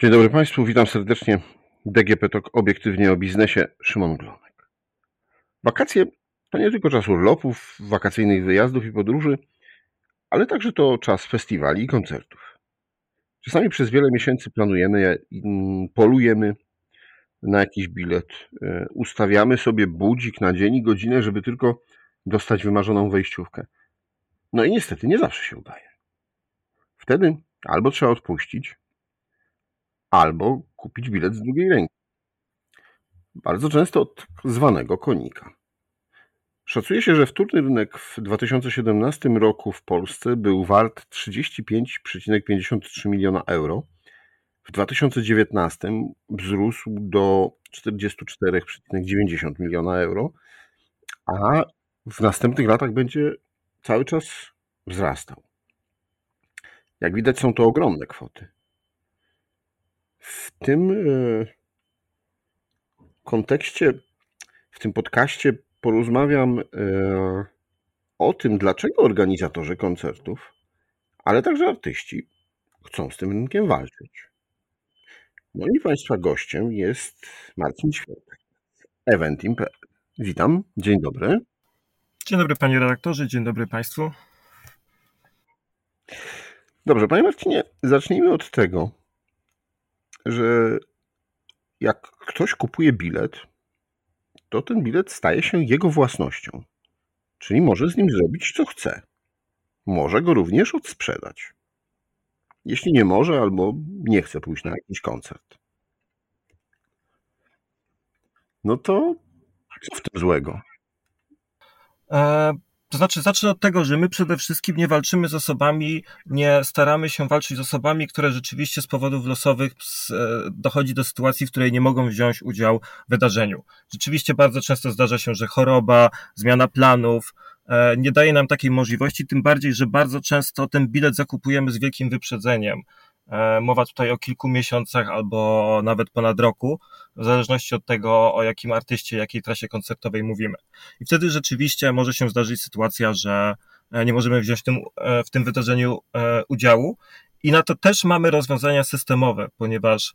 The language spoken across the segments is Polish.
Dzień dobry Państwu, witam serdecznie. DGP TOK obiektywnie o biznesie, Szymon Glonek. Wakacje to nie tylko czas urlopów, wakacyjnych wyjazdów i podróży, ale także to czas festiwali i koncertów. Czasami przez wiele miesięcy planujemy, mm, polujemy na jakiś bilet, e, ustawiamy sobie budzik na dzień i godzinę, żeby tylko dostać wymarzoną wejściówkę. No i niestety nie zawsze się udaje. Wtedy albo trzeba odpuścić, albo kupić bilet z drugiej ręki. Bardzo często od zwanego konika. Szacuje się, że wtórny rynek w 2017 roku w Polsce był wart 35,53 miliona euro. W 2019 wzrósł do 44,90 miliona euro, a w następnych latach będzie cały czas wzrastał. Jak widać, są to ogromne kwoty. W tym e, kontekście, w tym podcaście porozmawiam e, o tym, dlaczego organizatorzy koncertów, ale także artyści chcą z tym rynkiem walczyć. Moim Państwa gościem jest Marcin Świętek, Eventim.pl. Witam, dzień dobry. Dzień dobry Panie redaktorze, dzień dobry Państwu. Dobrze, Panie Marcinie, zacznijmy od tego, że jak ktoś kupuje bilet, to ten bilet staje się jego własnością. Czyli może z nim zrobić co chce. Może go również odsprzedać. Jeśli nie może albo nie chce pójść na jakiś koncert. No to co w tym złego? E, to znaczy, zacznę od tego, że my przede wszystkim nie walczymy z osobami, nie staramy się walczyć z osobami, które rzeczywiście z powodów losowych e, dochodzi do sytuacji, w której nie mogą wziąć udziału w wydarzeniu. Rzeczywiście bardzo często zdarza się, że choroba, zmiana planów, e, nie daje nam takiej możliwości, tym bardziej, że bardzo często ten bilet zakupujemy z wielkim wyprzedzeniem. E, mowa tutaj o kilku miesiącach albo nawet ponad roku, w zależności od tego, o jakim artyście, jakiej trasie koncertowej mówimy. I wtedy rzeczywiście może się zdarzyć sytuacja, że e, nie możemy wziąć w tym, e, w tym wydarzeniu udziału. I na to też mamy rozwiązania systemowe, ponieważ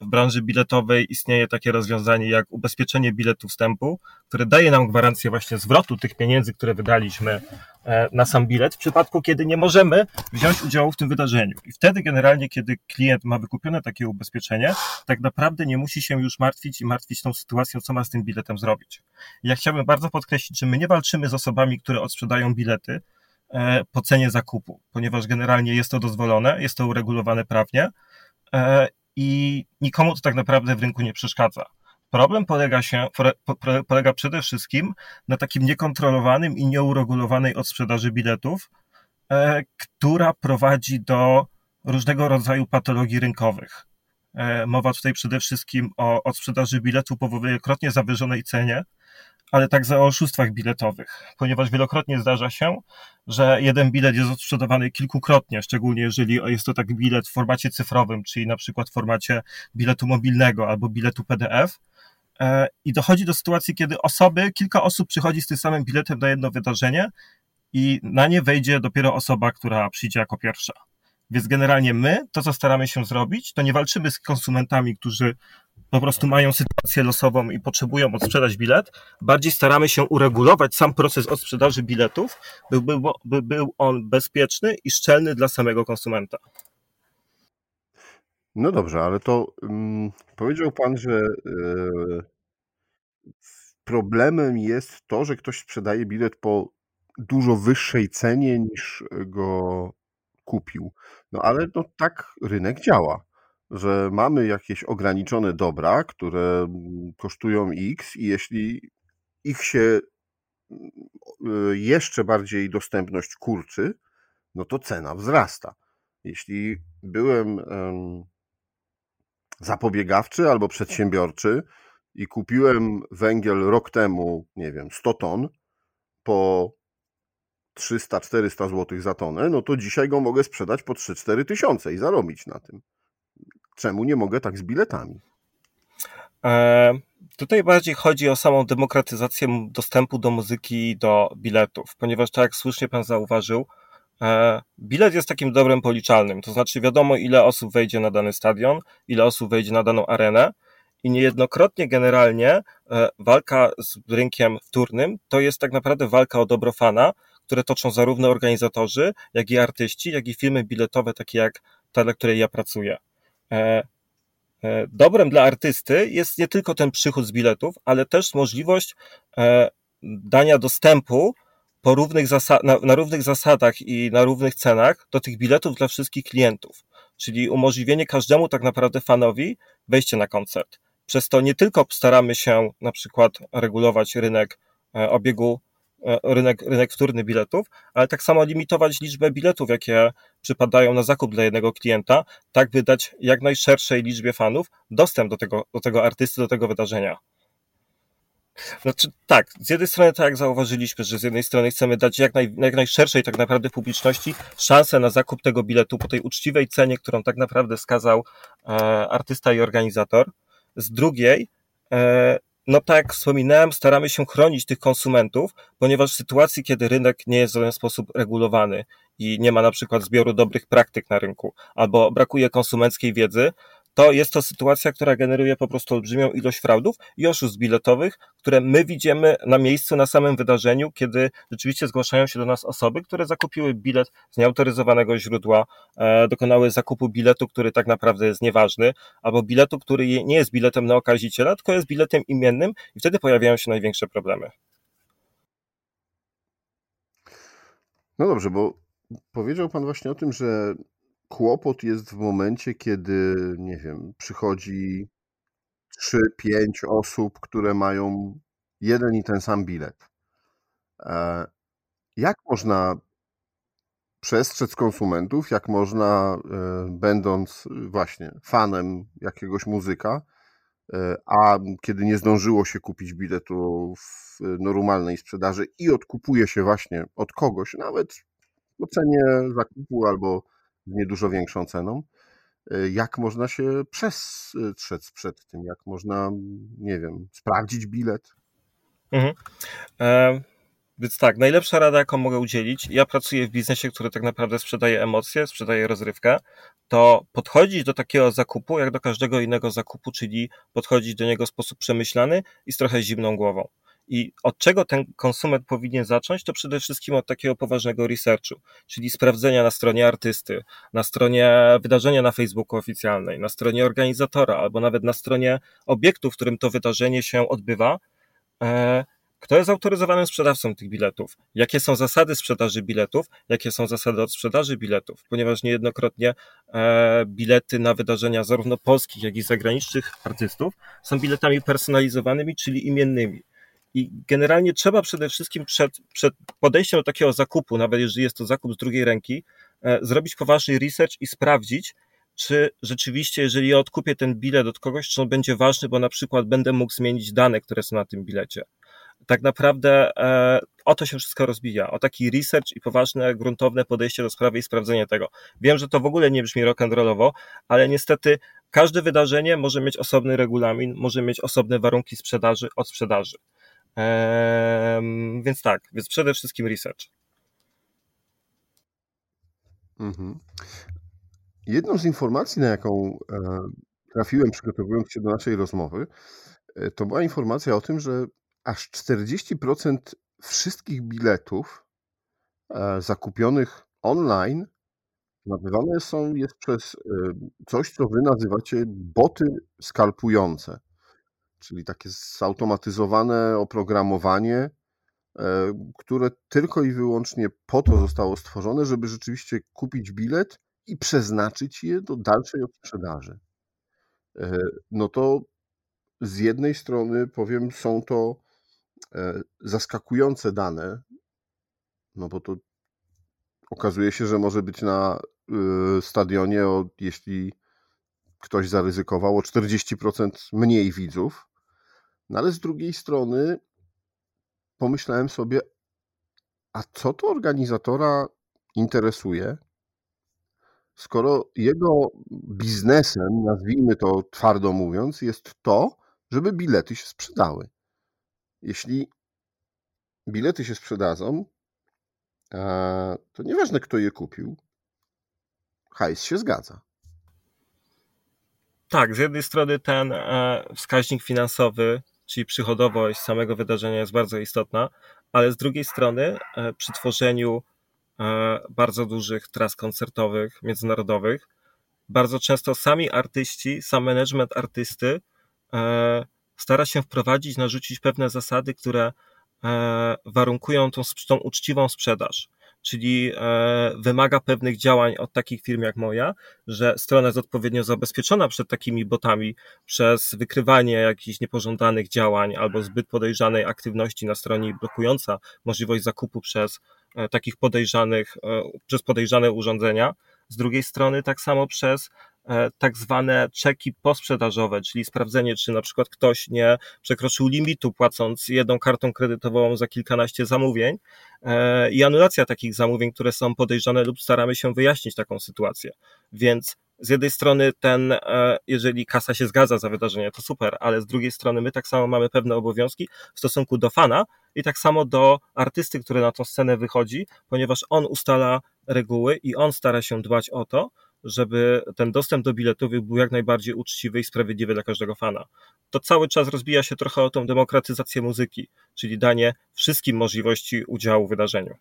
w branży biletowej istnieje takie rozwiązanie jak ubezpieczenie biletu wstępu, które daje nam gwarancję właśnie zwrotu tych pieniędzy, które wydaliśmy e, na sam bilet, w przypadku, kiedy nie możemy wziąć udziału w tym wydarzeniu. I wtedy generalnie, kiedy klient ma wykupione takie ubezpieczenie, tak naprawdę nie musi się już martwić i martwić tą sytuacją, co ma z tym biletem zrobić. Ja chciałbym bardzo podkreślić, że my nie walczymy z osobami, które odsprzedają bilety e, po cenie zakupu, ponieważ generalnie jest to dozwolone, jest to uregulowane prawnie i nikomu to tak naprawdę w rynku nie przeszkadza. Problem polega, się, polega przede wszystkim na takim niekontrolowanym i nieuregulowanej odsprzedaży biletów, e, która prowadzi do różnego rodzaju patologii rynkowych. E, mowa tutaj przede wszystkim o odsprzedaży biletu po wielokrotnie zawyżonej cenie, ale także o oszustwach biletowych, ponieważ wielokrotnie zdarza się, że jeden bilet jest odsprzedawany kilkukrotnie, szczególnie jeżeli jest to taki bilet w formacie cyfrowym, czyli na przykład w formacie biletu mobilnego albo biletu PDF. E, I dochodzi do sytuacji, kiedy osoby, kilka osób przychodzi z tym samym biletem na jedno wydarzenie i na nie wejdzie dopiero osoba, która przyjdzie jako pierwsza. Więc generalnie my, to co staramy się zrobić, to nie walczymy z konsumentami, którzy po prostu mają sytuację losową i potrzebują odsprzedać bilet, bardziej staramy się uregulować sam proces odsprzedaży biletów, by był, by był on bezpieczny i szczelny dla samego konsumenta. No dobrze, ale to um, powiedział Pan, że yy, problemem jest to, że ktoś sprzedaje bilet po dużo wyższej cenie niż go kupił. No ale no, tak rynek działa że mamy jakieś ograniczone dobra, które kosztują X i jeśli ich się y, jeszcze bardziej dostępność kurczy, no to cena wzrasta. Jeśli byłem zapobiegawczy albo przedsiębiorczy i kupiłem węgiel rok temu, nie wiem, 100 ton po 300-400 zł za tonę, no to dzisiaj go mogę sprzedać po 3-4 tysiące i zarobić na tym. Czemu nie mogę tak z biletami? E, tutaj bardziej chodzi o samą demokratyzację dostępu do muzyki do biletów, ponieważ tak jak słusznie Pan zauważył, E, bilet jest takim dobrem policzalnym, to znaczy wiadomo, ile osób wejdzie na dany stadion, ile osób wejdzie na daną arenę i niejednokrotnie generalnie e, walka z rynkiem wtórnym to jest tak naprawdę walka o dobro fana, które toczą zarówno organizatorzy, jak i artyści, jak i firmy biletowe, takie jak ta, dla której ja pracuję. E, dobrem dla artysty jest nie tylko ten przychód z biletów, ale też możliwość dania dostępu po równych na, na równych zasadach i na równych cenach do tych biletów dla wszystkich klientów. Czyli umożliwienie każdemu tak naprawdę fanowi wejście na koncert. Przez to nie tylko staramy się na przykład regulować rynek e, obiegu, e, rynek, rynek wtórny biletów, ale tak samo limitować liczbę biletów, jakie przypadają na zakup dla jednego klienta, tak by dać jak najszerszej liczbie fanów dostęp do tego, do tego artysty, do tego wydarzenia. Znaczy, tak, z jednej strony, tak jak zauważyliśmy, że z jednej strony chcemy dać jak, naj, jak najszerszej tak naprawdę publiczności szansę na zakup tego biletu po tej uczciwej cenie, którą tak naprawdę wskazał e, artysta i organizator. Z drugiej, e, no tak jak wspominałem, staramy się chronić tych konsumentów, ponieważ w sytuacji, kiedy rynek nie jest w żaden sposób regulowany i nie ma na przykład zbioru dobrych praktyk na rynku, albo brakuje konsumenckiej wiedzy, to jest to sytuacja, która generuje po prostu olbrzymią ilość fraudów i oszustw biletowych, które my widzimy na miejscu, na samym wydarzeniu, kiedy rzeczywiście zgłaszają się do nas osoby, które zakupiły bilet z nieautoryzowanego źródła, e, dokonały zakupu biletu, który tak naprawdę jest nieważny, albo biletu, który nie jest biletem na okaziciela, tylko jest biletem imiennym i wtedy pojawiają się największe problemy. No dobrze, bo powiedział Pan właśnie o tym, że kłopot jest w momencie, kiedy, nie wiem, przychodzi 3, 5 osób, które mają jeden i ten sam bilet. E, jak można przestrzec konsumentów, jak można, e, będąc właśnie fanem jakiegoś muzyka, e, a kiedy nie zdążyło się kupić biletu w normalnej sprzedaży i odkupuje się właśnie od kogoś, nawet w cenie zakupu albo z niedużo większą ceną. Y, jak można się przestrzec przed tym? Jak można, nie wiem, sprawdzić bilet? Mhm. E, więc tak, najlepsza rada, jaką mogę udzielić, ja pracuję w biznesie, który tak naprawdę sprzedaje emocje, sprzedaje rozrywkę, to podchodzić do takiego zakupu, jak do każdego innego zakupu, czyli podchodzić do niego w sposób przemyślany i z trochę zimną głową. I od czego ten konsument powinien zacząć? To przede wszystkim od takiego poważnego researchu, czyli sprawdzenia na stronie artysty, na stronie wydarzenia na Facebooku oficjalnej, na stronie organizatora, albo nawet na stronie obiektu, w którym to wydarzenie się odbywa. E, kto jest autoryzowanym sprzedawcą tych biletów? Jakie są zasady sprzedaży biletów? Jakie są zasady odsprzedaży biletów? Ponieważ niejednokrotnie e, bilety na wydarzenia zarówno polskich, jak i zagranicznych artystów są biletami personalizowanymi, czyli imiennymi. I generalnie trzeba przede wszystkim przed, przed podejściem do takiego zakupu, nawet jeżeli jest to zakup z drugiej ręki, e, zrobić poważny research i sprawdzić, czy rzeczywiście, jeżeli ja odkupię ten bilet od kogoś, czy on będzie ważny, bo na przykład będę mógł zmienić dane, które są na tym bilecie. Tak naprawdę e, o to się wszystko rozbija, o taki research i poważne, gruntowne podejście do sprawy i sprawdzenie tego. Wiem, że to w ogóle nie brzmi rock'n'rollowo, ale niestety każde wydarzenie może mieć osobny regulamin, może mieć osobne warunki sprzedaży od sprzedaży. Więc tak, więc przede wszystkim research. Mhm. Jedną z informacji, na jaką e, trafiłem przygotowując się do naszej rozmowy, e, to była informacja o tym, że aż 40% wszystkich biletów e, zakupionych online nabywane są jest przez coś, co wy nazywacie boty skalpujące czyli takie zautomatyzowane oprogramowanie, e, które tylko i wyłącznie po to zostało stworzone, żeby rzeczywiście kupić bilet i przeznaczyć je do dalszej odsprzedaży. E, no to z jednej strony powiem, są to e, zaskakujące dane, no bo to okazuje się, że może być na stadionie, o, jeśli ktoś zaryzykował, o 40% mniej widzów, no ale z drugiej strony pomyślałem sobie, a co to organizatora interesuje, skoro jego biznesem, nazwijmy to twardo mówiąc, jest to, żeby bilety się sprzedały. Jeśli bilety się sprzedadzą, to nieważne kto je kupił, hajs się zgadza. Tak, z jednej strony ten e, wskaźnik finansowy, czyli przychodowość samego wydarzenia jest bardzo istotna, ale z drugiej strony e, przy tworzeniu e, bardzo dużych tras koncertowych, międzynarodowych, bardzo często sami artyści, sam management artysty stara się wprowadzić, narzucić pewne zasady, które warunkują tą, tą uczciwą sprzedaż czyli e, wymaga pewnych działań od takich firm jak moja, że strona jest odpowiednio zabezpieczona przed takimi botami przez wykrywanie jakichś niepożądanych działań albo zbyt podejrzanej aktywności na stronie blokująca możliwość zakupu przez e, takich podejrzanych, e, przez podejrzane urządzenia. Z drugiej strony tak samo przez tak zwane czeki posprzedażowe, czyli sprawdzenie, czy na przykład ktoś nie przekroczył limitu, płacąc jedną kartą kredytową za kilkanaście zamówień e, i anulacja takich zamówień, które są podejrzane lub staramy się wyjaśnić taką sytuację. Więc z jednej strony ten, e, jeżeli kasa się zgadza za wydarzenie, to super, ale z drugiej strony my tak samo mamy pewne obowiązki w stosunku do fana i tak samo do artysty, który na tą scenę wychodzi, ponieważ on ustala reguły i on stara się dbać o to, żeby ten dostęp do biletów był jak najbardziej uczciwy i sprawiedliwy dla każdego fana. To cały czas rozbija się trochę o tą demokratyzację muzyki, czyli danie wszystkim możliwości udziału w wydarzeniu.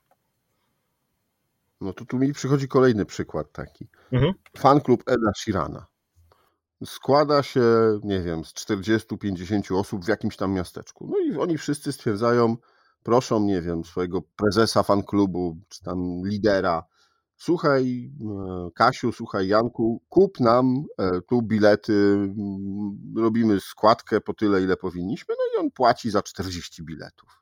No to tu mi przychodzi kolejny przykład taki. Mhm. Fan klub Eda Shirana. Składa się, nie wiem, z 40-50 osób w jakimś tam miasteczku. No i oni wszyscy stwierdzają, proszą, nie wiem, swojego prezesa fan klubu, czy tam lidera, słuchaj e, Kasiu, słuchaj Janku, kup nam e, tu bilety, mm, robimy składkę po tyle, ile powinniśmy, no i on płaci za 40 biletów.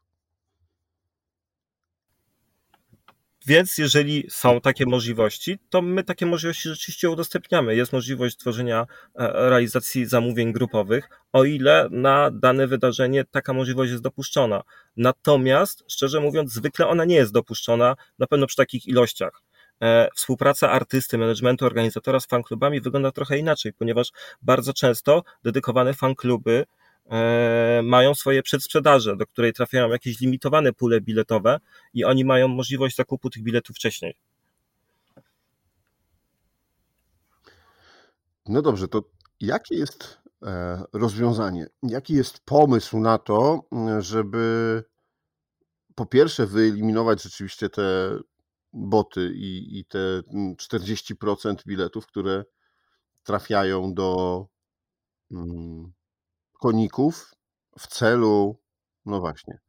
Więc jeżeli są takie możliwości, to my takie możliwości rzeczywiście udostępniamy. Jest możliwość tworzenia e, realizacji zamówień grupowych, o ile na dane wydarzenie taka możliwość jest dopuszczona. Natomiast, szczerze mówiąc, zwykle ona nie jest dopuszczona, na pewno przy takich ilościach. E, współpraca artysty, managementu, organizatora z fanklubami wygląda trochę inaczej, ponieważ bardzo często dedykowane fankluby e, mają swoje przedsprzedaże, do której trafiają jakieś limitowane pule biletowe i oni mają możliwość zakupu tych biletów wcześniej. No dobrze, to jakie jest e, rozwiązanie? Jaki jest pomysł na to, żeby po pierwsze wyeliminować rzeczywiście te boty i, i te 40% mm, biletów, które trafiają do mm, koników w celu, no właśnie,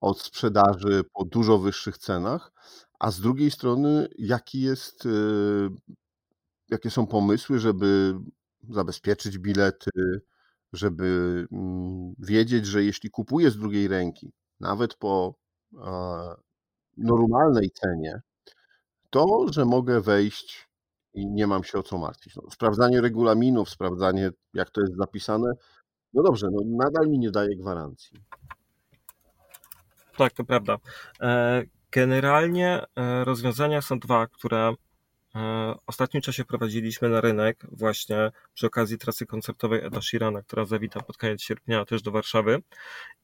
od sprzedaży po dużo wyższych cenach, a z drugiej strony, jaki jest, y, jakie są pomysły, żeby zabezpieczyć bilety, żeby mm, wiedzieć, że jeśli kupuję z drugiej ręki, nawet po normalnej cenie, to, że mogę wejść i nie mam się o co martwić. No, sprawdzanie regulaminów, sprawdzanie jak to jest zapisane, no dobrze, no nadal mi nie daje gwarancji. Tak, to prawda. E, generalnie e, rozwiązania są dwa, które w e, ostatnim czasie prowadziliśmy na rynek właśnie przy okazji trasy koncertowej Eda Shirana, która zawita pod koniec sierpnia też do Warszawy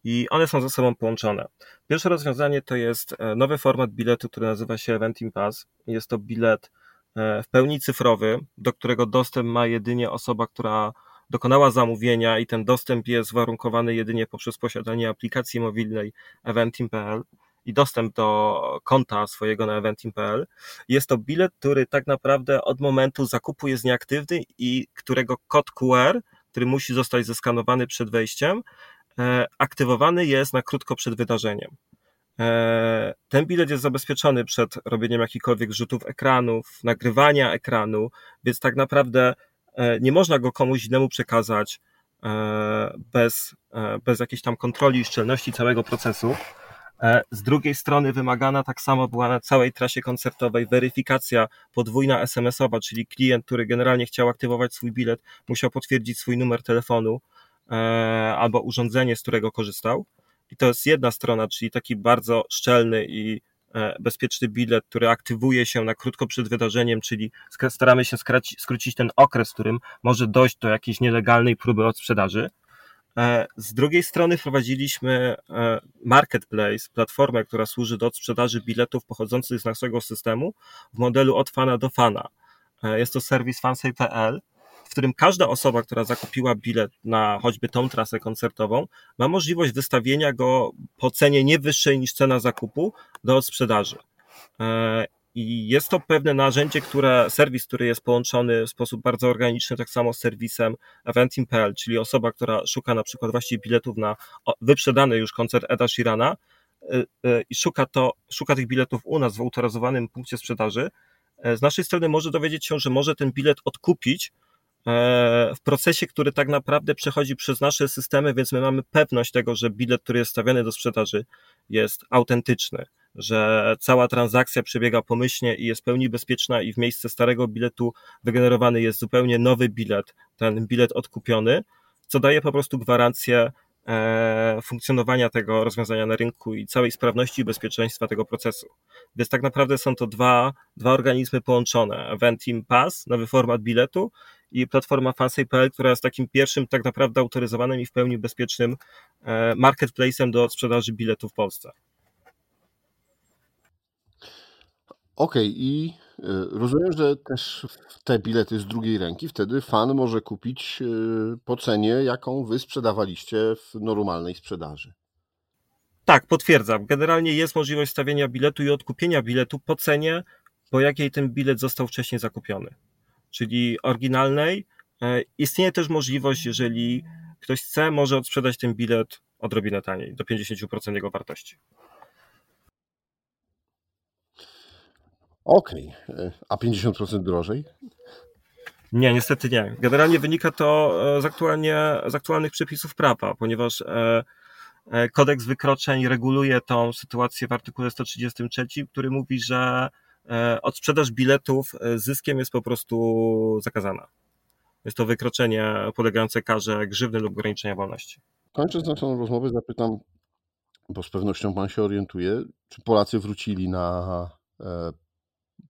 i one są ze sobą połączone. Pierwsze rozwiązanie to jest e, nowy format biletu, który nazywa się Eventim Pass. Jest to bilet e, w pełni cyfrowy, do którego dostęp ma jedynie osoba, która dokonała zamówienia i ten dostęp jest warunkowany jedynie poprzez posiadanie aplikacji mobilnej eventim.pl i dostęp do konta swojego na eventim.pl. Jest to bilet, który tak naprawdę od momentu zakupu jest nieaktywny i którego kod QR, który musi zostać zeskanowany przed wejściem, e, aktywowany jest na krótko przed wydarzeniem. E, ten bilet jest zabezpieczony przed robieniem jakichkolwiek rzutów ekranów, nagrywania ekranu, więc tak naprawdę e, nie można go komuś innemu przekazać bez, bez jakiejś tam kontroli i szczelności całego procesu. E, z drugiej strony wymagana tak samo była na całej trasie koncertowej weryfikacja podwójna SMS-owa, czyli klient, który generalnie chciał aktywować swój bilet, musiał potwierdzić swój numer telefonu e, albo urządzenie, z którego korzystał. I to jest jedna strona, czyli taki bardzo szczelny i e, bezpieczny bilet, który aktywuje się na krótko przed wydarzeniem, czyli staramy się skrócić ten okres, w którym może dojść do jakiejś nielegalnej próby odsprzedaży. E, z drugiej strony wprowadziliśmy e, Marketplace, platformę, która służy do sprzedaży biletów pochodzących z naszego systemu w modelu od fana do fana. E, jest to serwis fansay.pl, w którym każda osoba, która zakupiła bilet na choćby tą trasę koncertową, ma możliwość wystawienia go po cenie nie wyższej niż cena zakupu do sprzedaży. I jest to pewne narzędzie, które, serwis, który jest połączony w sposób bardzo organiczny, tak samo z serwisem Eventim.pl, czyli osoba, która szuka na przykład właściwie biletów na wyprzedany już koncert Eda Sheerana y, y, i szuka to, szuka tych biletów u nas w autoryzowanym punkcie sprzedaży, e, z naszej strony może dowiedzieć się, że może ten bilet odkupić e, w procesie, który tak naprawdę przechodzi przez nasze systemy, więc my mamy pewność tego, że bilet, który jest stawiany do sprzedaży, jest autentyczny że cała transakcja przebiega pomyślnie i jest w pełni bezpieczna i w miejsce starego biletu wygenerowany jest zupełnie nowy bilet, ten bilet odkupiony, co daje po prostu gwarancję e, funkcjonowania tego rozwiązania na rynku i całej sprawności i bezpieczeństwa tego procesu. Więc tak naprawdę są to dwa, dwa organizmy połączone. Eventim Pass, nowy format biletu i platforma Fansay.pl, która jest takim pierwszym tak naprawdę autoryzowanym i w pełni bezpiecznym e, marketplacem do sprzedaży biletów w Polsce. Okej, i y, rozumiem, że też te bilety z drugiej ręki wtedy fan może kupić y, po cenie, jaką wy sprzedawaliście w normalnej sprzedaży. Tak, potwierdzam. Generalnie jest możliwość stawienia biletu i odkupienia biletu po cenie, po jakiej ten bilet został wcześniej zakupiony. Czyli oryginalnej. E, istnieje też możliwość, jeżeli ktoś chce, może odsprzedać ten bilet odrobinę taniej, do 50% jego wartości. Okej, okay. a 50% drożej? Nie, niestety nie. Generalnie wynika to e, z, aktualnie, z aktualnych przepisów prawa, ponieważ e, e, kodeks wykroczeń reguluje tą sytuację w artykule 133, który mówi, że odsprzedaż biletów zyskiem jest po prostu zakazana. Jest to wykroczenie polegające karze grzywny lub ograniczenia wolności. Kończąc naszą rozmowę, zapytam, bo z pewnością Pan się orientuje, czy Polacy wrócili na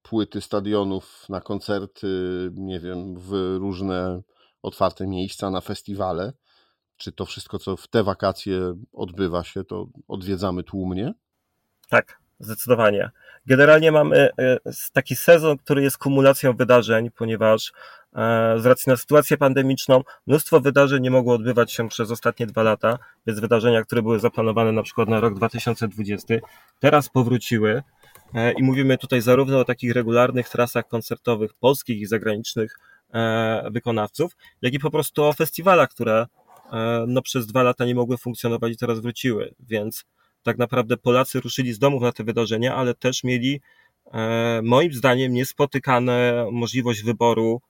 płyty stadionów, na koncerty, nie wiem, w różne otwarte miejsca, na festiwale. Czy to wszystko, co w te wakacje odbywa się, to odwiedzamy tłumnie? Tak, zdecydowanie. Generalnie mamy e, taki sezon, który jest kumulacją wydarzeń, ponieważ e, z racji na sytuację pandemiczną mnóstwo wydarzeń nie mogło odbywać się przez ostatnie dwa lata, więc wydarzenia, które były zaplanowane na przykład na rok 2020, teraz powróciły. E, I mówimy tutaj zarówno o takich regularnych trasach koncertowych polskich i zagranicznych e, wykonawców, jak i po prostu o festiwalach, które e, no, przez dwa lata nie mogły funkcjonować i teraz wróciły. Więc tak naprawdę Polacy ruszyli z domów na te wydarzenia, ale też mieli moim zdaniem niespotykane możliwość wyboru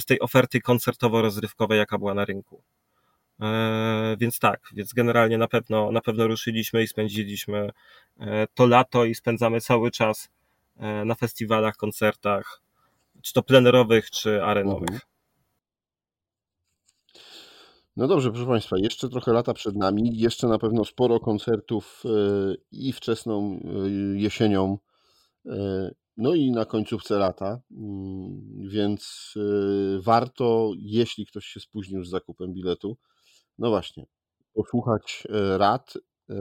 z tej oferty koncertowo-rozrywkowej, jaka była na rynku. E, więc tak, więc generalnie na pewno, na pewno ruszyliśmy i spędziliśmy e, to lato i spędzamy cały czas e, na festiwalach, koncertach, czy to plenerowych, czy arenowych. Mhm. No dobrze, proszę Państwa, jeszcze trochę lata przed nami, jeszcze na pewno sporo koncertów i wczesną jesienią, no i na końcówce lata, mm, więc warto, jeśli ktoś się spóźnił z zakupem biletu, no właśnie, posłuchać e, rad, e,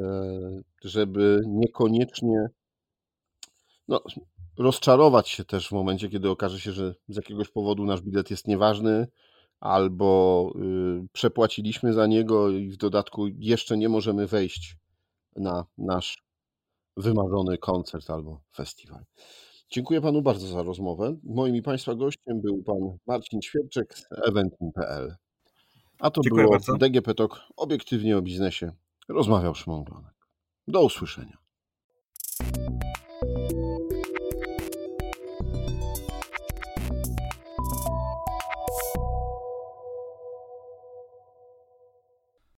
żeby niekoniecznie no, rozczarować się też w momencie, kiedy okaże się, że z jakiegoś powodu nasz bilet jest nieważny, albo y, przepłaciliśmy za niego i w dodatku jeszcze nie możemy wejść na nasz wymarzony koncert albo festiwal. Dziękuję Panu bardzo za rozmowę. Moim i Państwa gościem był Pan Marcin Świerczek z eventim.pl. A to Dziękuję było bardzo. DGP Talk, obiektywnie o biznesie. Rozmawiał Szymon Glonek. Do usłyszenia.